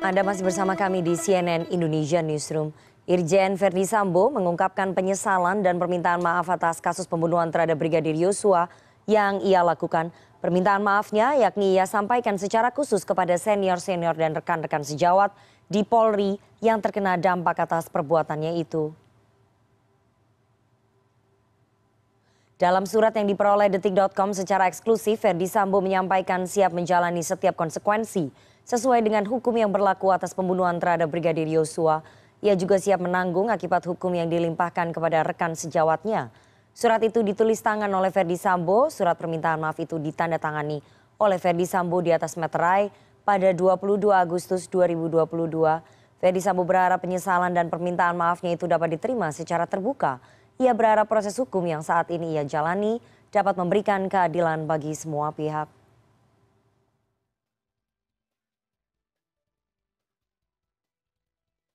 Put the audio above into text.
Anda masih bersama kami di CNN Indonesia Newsroom. Irjen Verdi Sambo mengungkapkan penyesalan dan permintaan maaf atas kasus pembunuhan terhadap Brigadir Yosua yang ia lakukan. Permintaan maafnya yakni ia sampaikan secara khusus kepada senior-senior dan rekan-rekan sejawat di Polri yang terkena dampak atas perbuatannya itu. Dalam surat yang diperoleh detik.com secara eksklusif, Verdi Sambo menyampaikan siap menjalani setiap konsekuensi sesuai dengan hukum yang berlaku atas pembunuhan terhadap Brigadir Yosua. Ia juga siap menanggung akibat hukum yang dilimpahkan kepada rekan sejawatnya. Surat itu ditulis tangan oleh Verdi Sambo, surat permintaan maaf itu ditandatangani oleh Verdi Sambo di atas meterai pada 22 Agustus 2022. Verdi Sambo berharap penyesalan dan permintaan maafnya itu dapat diterima secara terbuka ia berharap proses hukum yang saat ini ia jalani dapat memberikan keadilan bagi semua pihak